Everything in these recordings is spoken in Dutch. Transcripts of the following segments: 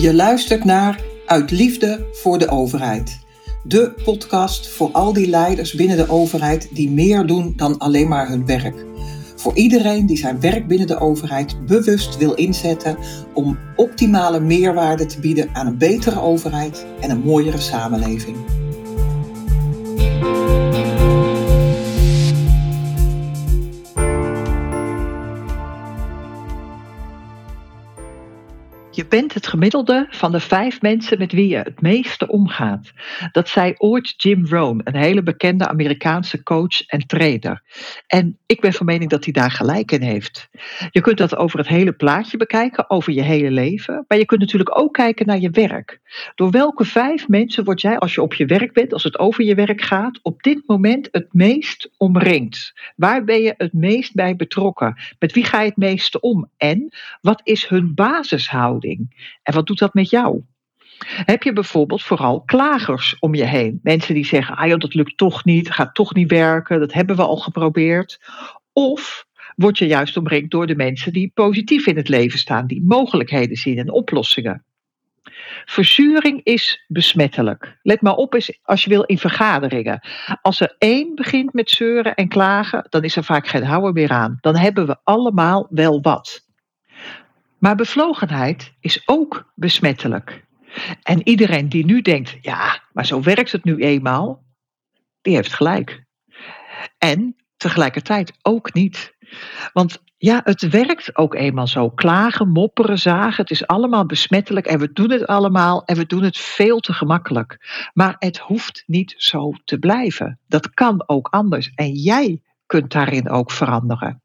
Je luistert naar Uit Liefde voor de Overheid. De podcast voor al die leiders binnen de overheid die meer doen dan alleen maar hun werk. Voor iedereen die zijn werk binnen de overheid bewust wil inzetten om optimale meerwaarde te bieden aan een betere overheid en een mooiere samenleving. Je bent het gemiddelde van de vijf mensen met wie je het meeste omgaat. Dat zei ooit Jim Rohn, een hele bekende Amerikaanse coach en trainer. En ik ben van mening dat hij daar gelijk in heeft. Je kunt dat over het hele plaatje bekijken, over je hele leven. Maar je kunt natuurlijk ook kijken naar je werk. Door welke vijf mensen word jij, als je op je werk bent, als het over je werk gaat, op dit moment het meest omringd? Waar ben je het meest bij betrokken? Met wie ga je het meeste om? En wat is hun basishouding? En wat doet dat met jou? Heb je bijvoorbeeld vooral klagers om je heen? Mensen die zeggen, ah dat lukt toch niet, gaat toch niet werken, dat hebben we al geprobeerd. Of word je juist omringd door de mensen die positief in het leven staan, die mogelijkheden zien en oplossingen. Verzuring is besmettelijk. Let maar op als je wil in vergaderingen. Als er één begint met zeuren en klagen, dan is er vaak geen houden meer aan. Dan hebben we allemaal wel wat. Maar bevlogenheid is ook besmettelijk. En iedereen die nu denkt, ja, maar zo werkt het nu eenmaal, die heeft gelijk. En tegelijkertijd ook niet. Want ja, het werkt ook eenmaal zo. Klagen, mopperen, zagen, het is allemaal besmettelijk en we doen het allemaal en we doen het veel te gemakkelijk. Maar het hoeft niet zo te blijven. Dat kan ook anders en jij kunt daarin ook veranderen.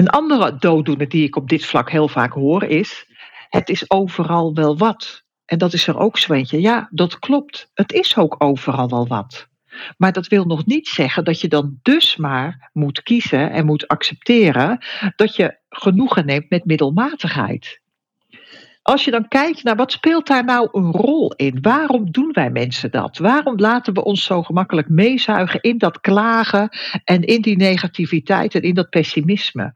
Een andere dooddoener die ik op dit vlak heel vaak hoor is: het is overal wel wat. En dat is er ook zo. Ja, dat klopt. Het is ook overal wel wat. Maar dat wil nog niet zeggen dat je dan dus maar moet kiezen en moet accepteren dat je genoegen neemt met middelmatigheid. Als je dan kijkt naar wat speelt daar nou een rol in? Waarom doen wij mensen dat? Waarom laten we ons zo gemakkelijk meezuigen in dat klagen en in die negativiteit en in dat pessimisme?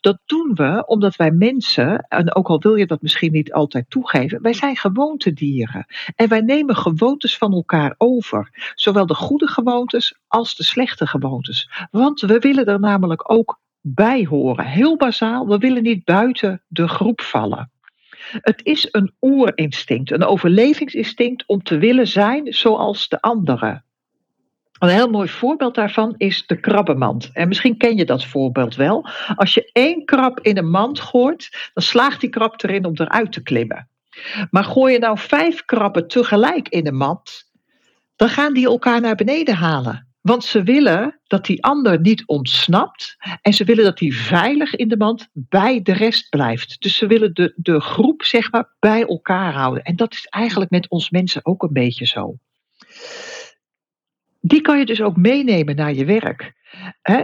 Dat doen we omdat wij mensen, en ook al wil je dat misschien niet altijd toegeven, wij zijn gewoontedieren. En wij nemen gewoontes van elkaar over. Zowel de goede gewoontes als de slechte gewoontes. Want we willen er namelijk ook bij horen. Heel bazaal, we willen niet buiten de groep vallen. Het is een oerinstinct, een overlevingsinstinct om te willen zijn zoals de anderen. Een heel mooi voorbeeld daarvan is de krabbenmand. En misschien ken je dat voorbeeld wel. Als je één krab in een mand gooit, dan slaagt die krab erin om eruit te klimmen. Maar gooi je nou vijf krabben tegelijk in een mand, dan gaan die elkaar naar beneden halen. Want ze willen dat die ander niet ontsnapt en ze willen dat die veilig in de mand bij de rest blijft. Dus ze willen de, de groep zeg maar bij elkaar houden. En dat is eigenlijk met ons mensen ook een beetje zo. Die kan je dus ook meenemen naar je werk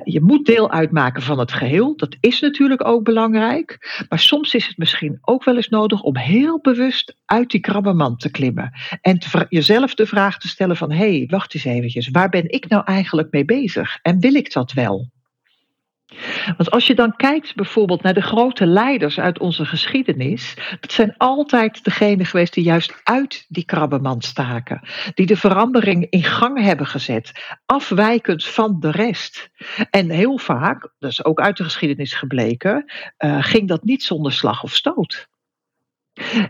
je moet deel uitmaken van het geheel. Dat is natuurlijk ook belangrijk. Maar soms is het misschien ook wel eens nodig om heel bewust uit die krabbenmand te klimmen. En jezelf de vraag te stellen van... hé, hey, wacht eens eventjes. Waar ben ik nou eigenlijk mee bezig? En wil ik dat wel? Want als je dan kijkt bijvoorbeeld naar de grote leiders uit onze geschiedenis, dat zijn altijd degenen geweest die juist uit die krabbenmand staken, die de verandering in gang hebben gezet, afwijkend van de rest. En heel vaak, dat is ook uit de geschiedenis gebleken, uh, ging dat niet zonder slag of stoot.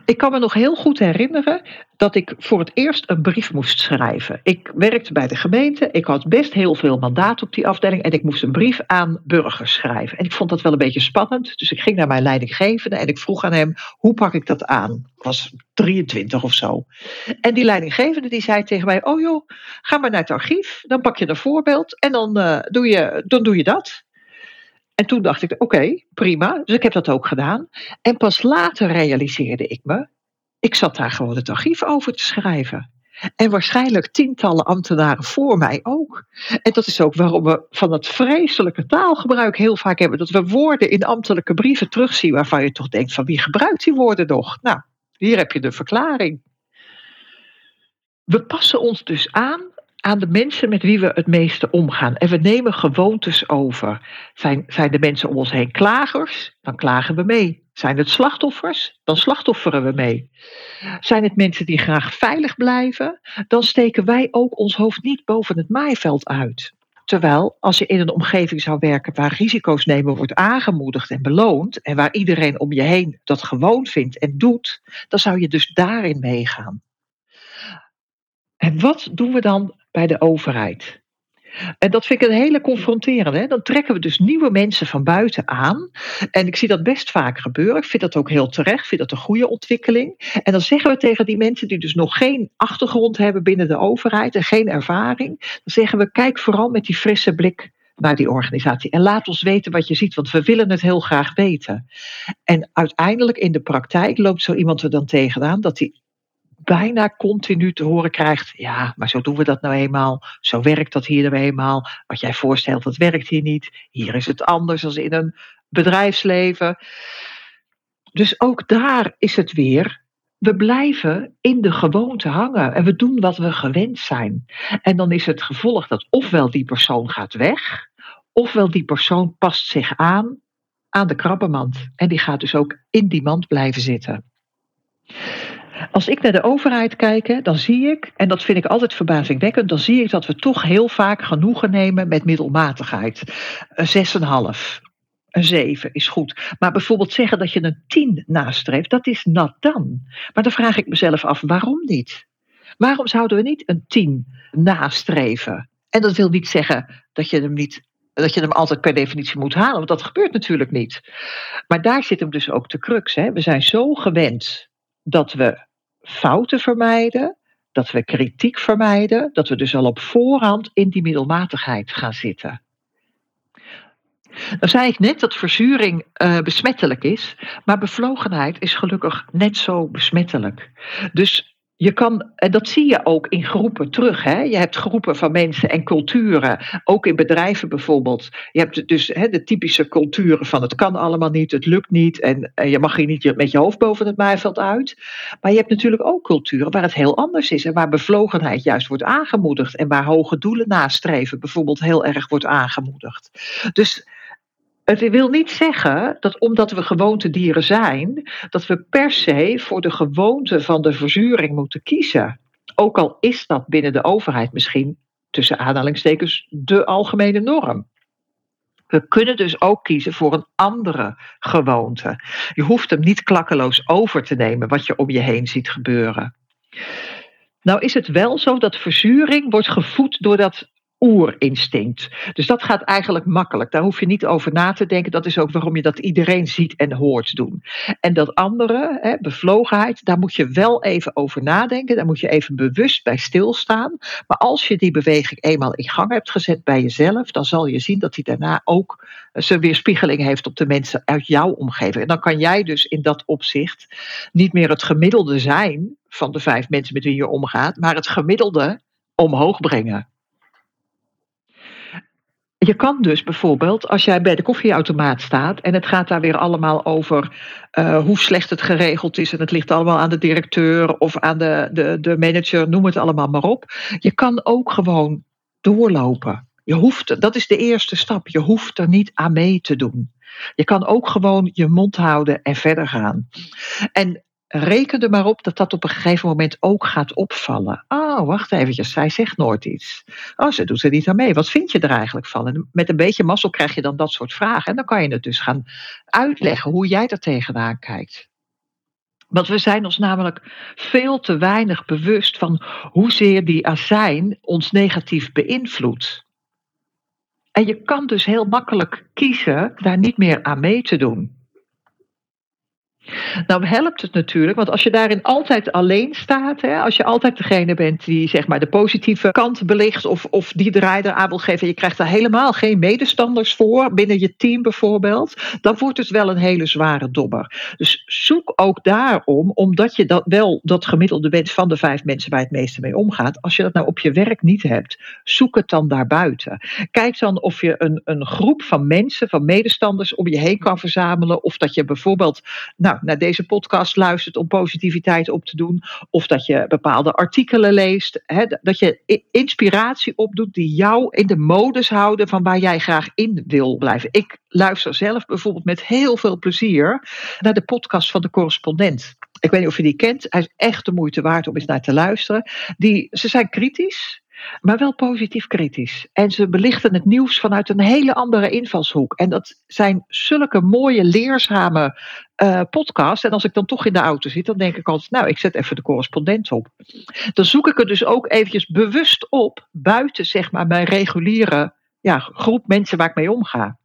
Ik kan me nog heel goed herinneren dat ik voor het eerst een brief moest schrijven. Ik werkte bij de gemeente, ik had best heel veel mandaat op die afdeling en ik moest een brief aan burgers schrijven. En ik vond dat wel een beetje spannend, dus ik ging naar mijn leidinggevende en ik vroeg aan hem, hoe pak ik dat aan? Ik was 23 of zo. En die leidinggevende die zei tegen mij, oh joh, ga maar naar het archief, dan pak je een voorbeeld en dan, uh, doe, je, dan doe je dat. En toen dacht ik, oké, prima. Dus ik heb dat ook gedaan. En pas later realiseerde ik me, ik zat daar gewoon het archief over te schrijven. En waarschijnlijk tientallen ambtenaren voor mij ook. En dat is ook waarom we van het vreselijke taalgebruik heel vaak hebben. Dat we woorden in ambtelijke brieven terugzien waarvan je toch denkt van wie gebruikt die woorden nog? Nou, hier heb je de verklaring. We passen ons dus aan aan de mensen met wie we het meeste omgaan. En we nemen gewoontes over. Zijn, zijn de mensen om ons heen klagers? Dan klagen we mee. Zijn het slachtoffers? Dan slachtofferen we mee. Zijn het mensen die graag veilig blijven? Dan steken wij ook ons hoofd niet boven het maaiveld uit. Terwijl als je in een omgeving zou werken waar risico's nemen wordt aangemoedigd en beloond en waar iedereen om je heen dat gewoon vindt en doet, dan zou je dus daarin meegaan. En wat doen we dan bij de overheid? En dat vind ik een hele confronterende. Dan trekken we dus nieuwe mensen van buiten aan. En ik zie dat best vaak gebeuren. Ik vind dat ook heel terecht. Ik vind dat een goede ontwikkeling. En dan zeggen we tegen die mensen die dus nog geen achtergrond hebben binnen de overheid en geen ervaring. Dan zeggen we: kijk vooral met die frisse blik naar die organisatie. En laat ons weten wat je ziet, want we willen het heel graag weten. En uiteindelijk in de praktijk loopt zo iemand er dan tegenaan dat hij bijna continu te horen krijgt: ja, maar zo doen we dat nou eenmaal. Zo werkt dat hier nou eenmaal. Wat jij voorstelt, dat werkt hier niet. Hier is het anders dan in een bedrijfsleven. Dus ook daar is het weer. We blijven in de gewoonte hangen en we doen wat we gewend zijn. En dan is het gevolg dat ofwel die persoon gaat weg, ofwel die persoon past zich aan aan de krabbenmand. En die gaat dus ook in die mand blijven zitten. Als ik naar de overheid kijk, dan zie ik, en dat vind ik altijd verbazingwekkend, dan zie ik dat we toch heel vaak genoegen nemen met middelmatigheid. Een 6,5. Een 7 is goed. Maar bijvoorbeeld zeggen dat je een 10 nastreeft, dat is nat dan. Maar dan vraag ik mezelf af, waarom niet? Waarom zouden we niet een 10 nastreven? En dat wil niet zeggen dat je hem niet dat je hem altijd per definitie moet halen, want dat gebeurt natuurlijk niet. Maar daar zit hem dus ook de crux. Hè. We zijn zo gewend dat we fouten vermijden, dat we kritiek vermijden, dat we dus al op voorhand in die middelmatigheid gaan zitten. Dan zei ik net dat verzuring uh, besmettelijk is, maar bevlogenheid is gelukkig net zo besmettelijk. Dus je kan, en dat zie je ook in groepen terug. Hè? Je hebt groepen van mensen en culturen, ook in bedrijven bijvoorbeeld. Je hebt dus hè, de typische culturen van het kan allemaal niet, het lukt niet en, en je mag hier niet met je hoofd boven het maaiveld uit. Maar je hebt natuurlijk ook culturen waar het heel anders is en waar bevlogenheid juist wordt aangemoedigd en waar hoge doelen nastreven bijvoorbeeld heel erg wordt aangemoedigd. Dus het wil niet zeggen dat omdat we gewoontedieren zijn, dat we per se voor de gewoonte van de verzuring moeten kiezen. Ook al is dat binnen de overheid misschien tussen aanhalingstekens de algemene norm. We kunnen dus ook kiezen voor een andere gewoonte. Je hoeft hem niet klakkeloos over te nemen wat je om je heen ziet gebeuren. Nou is het wel zo dat verzuring wordt gevoed door dat oerinstinct. Dus dat gaat eigenlijk makkelijk. Daar hoef je niet over na te denken. Dat is ook waarom je dat iedereen ziet en hoort doen. En dat andere, hè, bevlogenheid, daar moet je wel even over nadenken. Daar moet je even bewust bij stilstaan. Maar als je die beweging eenmaal in gang hebt gezet bij jezelf, dan zal je zien dat die daarna ook zijn weerspiegeling heeft op de mensen uit jouw omgeving. En dan kan jij dus in dat opzicht niet meer het gemiddelde zijn van de vijf mensen met wie je omgaat, maar het gemiddelde omhoog brengen. Je kan dus bijvoorbeeld, als jij bij de koffieautomaat staat en het gaat daar weer allemaal over uh, hoe slecht het geregeld is en het ligt allemaal aan de directeur of aan de, de, de manager, noem het allemaal maar op. Je kan ook gewoon doorlopen. Je hoeft, dat is de eerste stap. Je hoeft er niet aan mee te doen. Je kan ook gewoon je mond houden en verder gaan. En reken er maar op dat dat op een gegeven moment ook gaat opvallen. Oh, wacht eventjes, zij zegt nooit iets. Oh, ze doet er niet aan mee. Wat vind je er eigenlijk van? En met een beetje mazzel krijg je dan dat soort vragen. En dan kan je het dus gaan uitleggen hoe jij er tegenaan kijkt. Want we zijn ons namelijk veel te weinig bewust van hoezeer die azijn ons negatief beïnvloedt. En je kan dus heel makkelijk kiezen daar niet meer aan mee te doen. Nou helpt het natuurlijk, want als je daarin altijd alleen staat, hè, als je altijd degene bent die zeg maar de positieve kant belicht of, of die draaier aan wil geven, je krijgt daar helemaal geen medestanders voor, binnen je team bijvoorbeeld, dan wordt het wel een hele zware dobber. Dus zoek ook daarom, omdat je dat wel dat gemiddelde bent van de vijf mensen waar het meeste mee omgaat, als je dat nou op je werk niet hebt, zoek het dan daarbuiten. Kijk dan of je een, een groep van mensen, van medestanders om je heen kan verzamelen, of dat je bijvoorbeeld, nou nou, naar deze podcast luistert om positiviteit op te doen. Of dat je bepaalde artikelen leest. Hè, dat je inspiratie opdoet die jou in de modus houden van waar jij graag in wil blijven. Ik luister zelf bijvoorbeeld met heel veel plezier naar de podcast van de correspondent. Ik weet niet of je die kent. Hij is echt de moeite waard om eens naar te luisteren. Die, ze zijn kritisch maar wel positief kritisch. En ze belichten het nieuws vanuit een hele andere invalshoek. En dat zijn zulke mooie, leerzame uh, podcasts. En als ik dan toch in de auto zit, dan denk ik altijd, nou, ik zet even de correspondent op. Dan zoek ik er dus ook eventjes bewust op, buiten zeg maar mijn reguliere ja, groep mensen waar ik mee omga.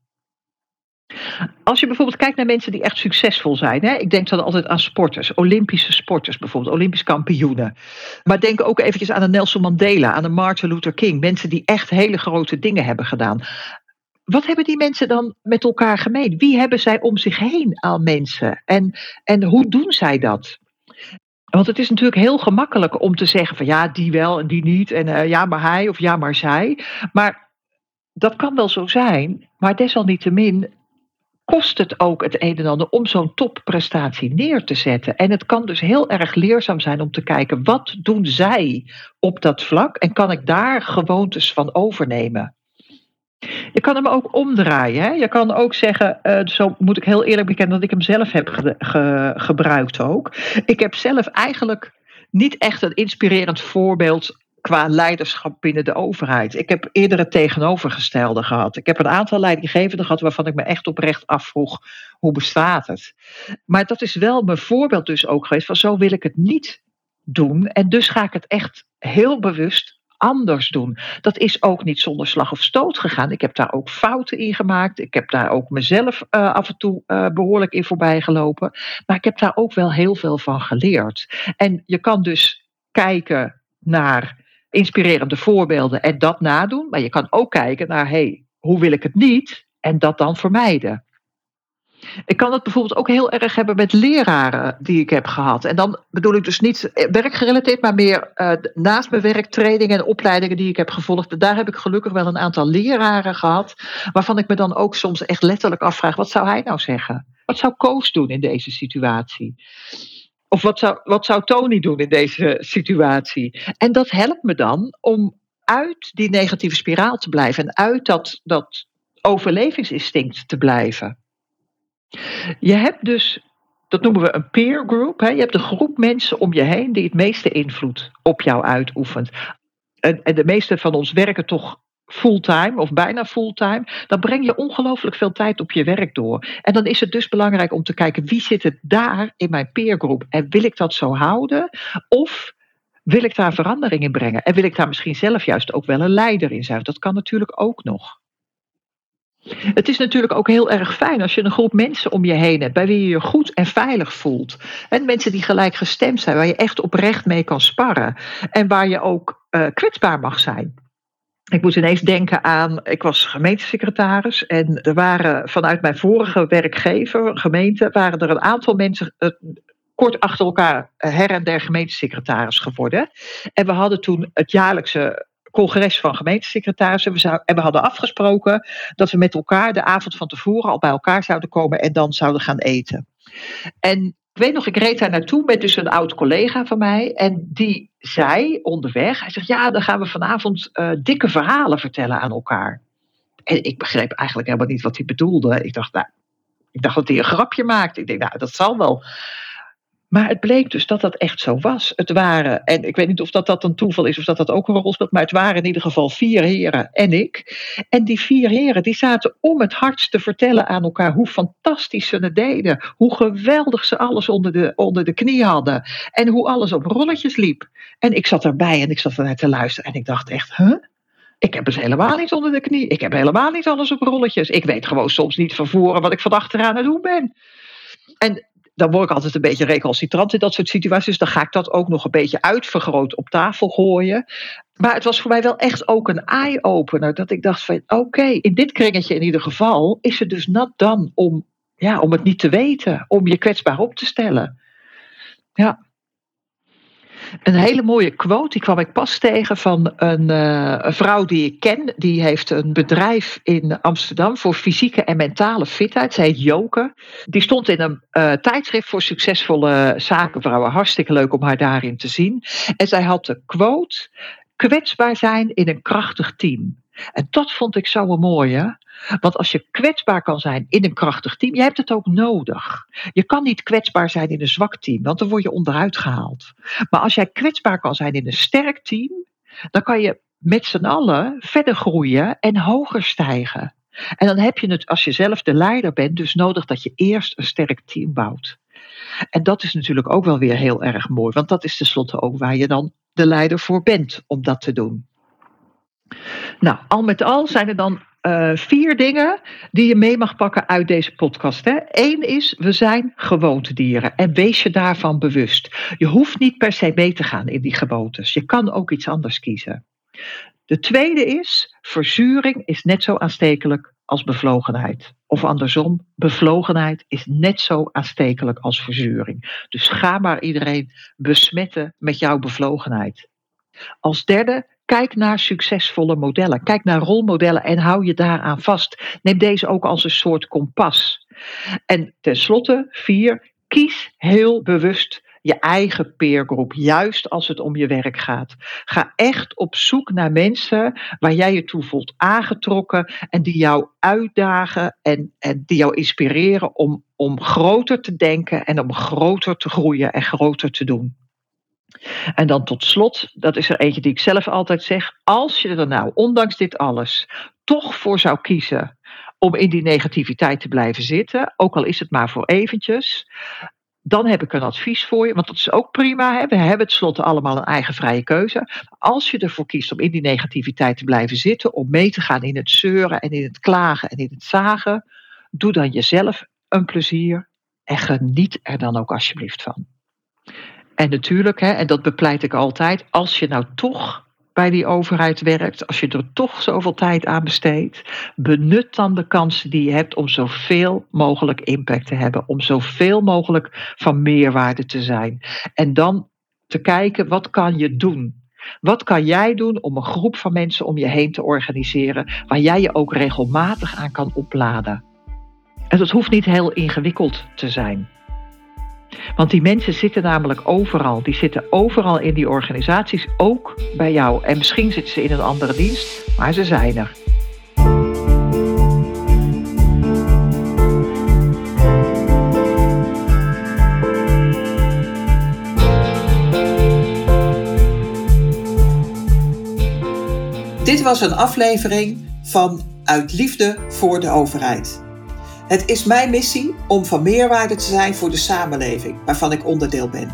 Als je bijvoorbeeld kijkt naar mensen die echt succesvol zijn. Hè? Ik denk dan altijd aan sporters, Olympische sporters bijvoorbeeld, Olympisch kampioenen. Maar denk ook eventjes aan een Nelson Mandela, aan een Martin Luther King. Mensen die echt hele grote dingen hebben gedaan. Wat hebben die mensen dan met elkaar gemeen? Wie hebben zij om zich heen aan mensen? En, en hoe doen zij dat? Want het is natuurlijk heel gemakkelijk om te zeggen van ja, die wel en die niet. En uh, ja, maar hij of ja, maar zij. Maar dat kan wel zo zijn. Maar desalniettemin kost het ook het een en ander om zo'n topprestatie neer te zetten. En het kan dus heel erg leerzaam zijn om te kijken wat doen zij op dat vlak en kan ik daar gewoontes van overnemen. Je kan hem ook omdraaien. Hè? Je kan ook zeggen, uh, zo moet ik heel eerlijk bekennen dat ik hem zelf heb gebruikt ook. Ik heb zelf eigenlijk niet echt een inspirerend voorbeeld qua leiderschap binnen de overheid. Ik heb eerder het tegenovergestelde gehad. Ik heb een aantal leidinggevenden gehad waarvan ik me echt oprecht afvroeg hoe bestaat het. Maar dat is wel mijn voorbeeld dus ook geweest van zo wil ik het niet doen. En dus ga ik het echt heel bewust anders doen. Dat is ook niet zonder slag of stoot gegaan. Ik heb daar ook fouten in gemaakt. Ik heb daar ook mezelf uh, af en toe uh, behoorlijk in voorbij gelopen. Maar ik heb daar ook wel heel veel van geleerd. En je kan dus kijken naar inspirerende voorbeelden en dat nadoen. Maar je kan ook kijken naar, hey, hoe wil ik het niet? En dat dan vermijden. Ik kan het bijvoorbeeld ook heel erg hebben met leraren die ik heb gehad. En dan bedoel ik dus niet werkgerelateerd, maar meer uh, naast mijn werk, trainingen en opleidingen die ik heb gevolgd. Daar heb ik gelukkig wel een aantal leraren gehad, waarvan ik me dan ook soms echt letterlijk afvraag: wat zou hij nou zeggen? Wat zou Koos doen in deze situatie? Of wat zou, wat zou Tony doen in deze situatie? En dat helpt me dan om uit die negatieve spiraal te blijven en uit dat, dat overlevingsinstinct te blijven. Je hebt dus, dat noemen we een peer group. Hè? Je hebt een groep mensen om je heen die het meeste invloed op jou uitoefent. En, en de meeste van ons werken toch fulltime of bijna fulltime, dan breng je ongelooflijk veel tijd op je werk door. En dan is het dus belangrijk om te kijken wie zit het daar in mijn peergroep en wil ik dat zo houden of wil ik daar verandering in brengen en wil ik daar misschien zelf juist ook wel een leider in zijn. Dat kan natuurlijk ook nog. Het is natuurlijk ook heel erg fijn als je een groep mensen om je heen hebt bij wie je je goed en veilig voelt. En mensen die gelijk gestemd zijn, waar je echt oprecht mee kan sparren en waar je ook uh, kwetsbaar mag zijn. Ik moet ineens denken aan, ik was gemeentesecretaris en er waren vanuit mijn vorige werkgever, gemeente, waren er een aantal mensen uh, kort achter elkaar her en der gemeentesecretaris geworden. En we hadden toen het jaarlijkse congres van gemeentesecretarissen. We en we hadden afgesproken dat we met elkaar de avond van tevoren al bij elkaar zouden komen en dan zouden gaan eten. En ik weet nog, ik reed daar naartoe met dus een oud collega van mij. En die zei onderweg, hij zegt, ja, dan gaan we vanavond uh, dikke verhalen vertellen aan elkaar. En ik begreep eigenlijk helemaal niet wat hij bedoelde. Ik dacht, nou, ik dacht dat hij een grapje maakte. Ik denk, nou, dat zal wel. Maar het bleek dus dat dat echt zo was. Het waren, en ik weet niet of dat, dat een toeval is of dat dat ook een rol speelt, maar het waren in ieder geval vier heren en ik. En die vier heren die zaten om het hardst te vertellen aan elkaar hoe fantastisch ze het deden. Hoe geweldig ze alles onder de, onder de knie hadden. En hoe alles op rolletjes liep. En ik zat erbij en ik zat ernaar te luisteren en ik dacht echt, huh? Ik heb dus helemaal niet onder de knie. Ik heb helemaal niet alles op rolletjes. Ik weet gewoon soms niet van voren wat ik van achteraan het doen ben. En dan word ik altijd een beetje recalcitrant in dat soort situaties. Dus dan ga ik dat ook nog een beetje uitvergroot op tafel gooien. Maar het was voor mij wel echt ook een eye-opener. Dat ik dacht van oké, in dit kringetje in ieder geval is het dus nat dan om, ja, om het niet te weten. Om je kwetsbaar op te stellen. Ja. Een hele mooie quote, die kwam ik pas tegen van een, uh, een, vrouw die ik ken. Die heeft een bedrijf in Amsterdam voor fysieke en mentale fitheid. Zij heet Joke. Die stond in een uh, tijdschrift voor succesvolle zakenvrouwen. Hartstikke leuk om haar daarin te zien. En zij had de quote: kwetsbaar zijn in een krachtig team. En dat vond ik zo een mooie. Want als je kwetsbaar kan zijn in een krachtig team, je hebt het ook nodig. Je kan niet kwetsbaar zijn in een zwak team, want dan word je onderuit gehaald. Maar als jij kwetsbaar kan zijn in een sterk team, dan kan je met z'n allen verder groeien en hoger stijgen. En dan heb je het, als je zelf de leider bent, dus nodig dat je eerst een sterk team bouwt. En dat is natuurlijk ook wel weer heel erg mooi, want dat is tenslotte ook waar je dan de leider voor bent om dat te doen. Nou, al met al zijn er dan uh, vier dingen die je mee mag pakken uit deze podcast. Hè. Eén is, we zijn gewoontedieren en wees je daarvan bewust. Je hoeft niet per se mee te gaan in die gewoontes. Je kan ook iets anders kiezen. De tweede is, verzuring is net zo aanstekelijk als bevlogenheid. Of andersom, bevlogenheid is net zo aanstekelijk als verzuring. Dus ga maar iedereen besmetten met jouw bevlogenheid. Als derde, Kijk naar succesvolle modellen. Kijk naar rolmodellen en hou je daaraan vast. Neem deze ook als een soort kompas. En tenslotte, vier, kies heel bewust je eigen peergroep, juist als het om je werk gaat. Ga echt op zoek naar mensen waar jij je toe voelt aangetrokken en die jou uitdagen en, en die jou inspireren om, om groter te denken en om groter te groeien en groter te doen. En dan tot slot, dat is er eentje die ik zelf altijd zeg, als je er nou, ondanks dit alles, toch voor zou kiezen om in die negativiteit te blijven zitten, ook al is het maar voor eventjes, dan heb ik een advies voor je, want dat is ook prima. Hè? We hebben tenslotte allemaal een eigen vrije keuze. Als je ervoor kiest om in die negativiteit te blijven zitten, om mee te gaan in het zeuren en in het klagen en in het zagen, doe dan jezelf een plezier en geniet er dan ook alsjeblieft van. En natuurlijk, hè, en dat bepleit ik altijd, als je nou toch bij die overheid werkt, als je er toch zoveel tijd aan besteedt, benut dan de kansen die je hebt om zoveel mogelijk impact te hebben, om zoveel mogelijk van meerwaarde te zijn. En dan te kijken, wat kan je doen? Wat kan jij doen om een groep van mensen om je heen te organiseren, waar jij je ook regelmatig aan kan opladen? En dat hoeft niet heel ingewikkeld te zijn. Want die mensen zitten namelijk overal. Die zitten overal in die organisaties, ook bij jou. En misschien zitten ze in een andere dienst, maar ze zijn er. Dit was een aflevering van Uit Liefde voor de Overheid. Het is mijn missie om van meerwaarde te zijn voor de samenleving waarvan ik onderdeel ben.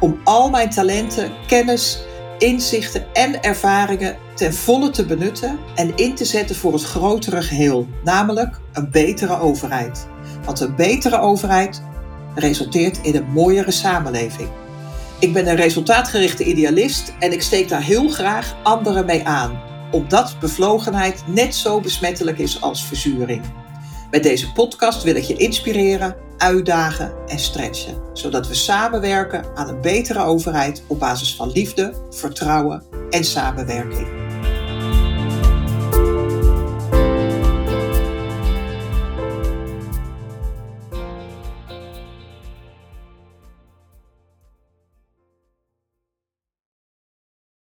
Om al mijn talenten, kennis, inzichten en ervaringen ten volle te benutten en in te zetten voor het grotere geheel, namelijk een betere overheid. Want een betere overheid resulteert in een mooiere samenleving. Ik ben een resultaatgerichte idealist en ik steek daar heel graag anderen mee aan, omdat bevlogenheid net zo besmettelijk is als verzuring. Met deze podcast wil ik je inspireren, uitdagen en stretchen, zodat we samenwerken aan een betere overheid op basis van liefde, vertrouwen en samenwerking.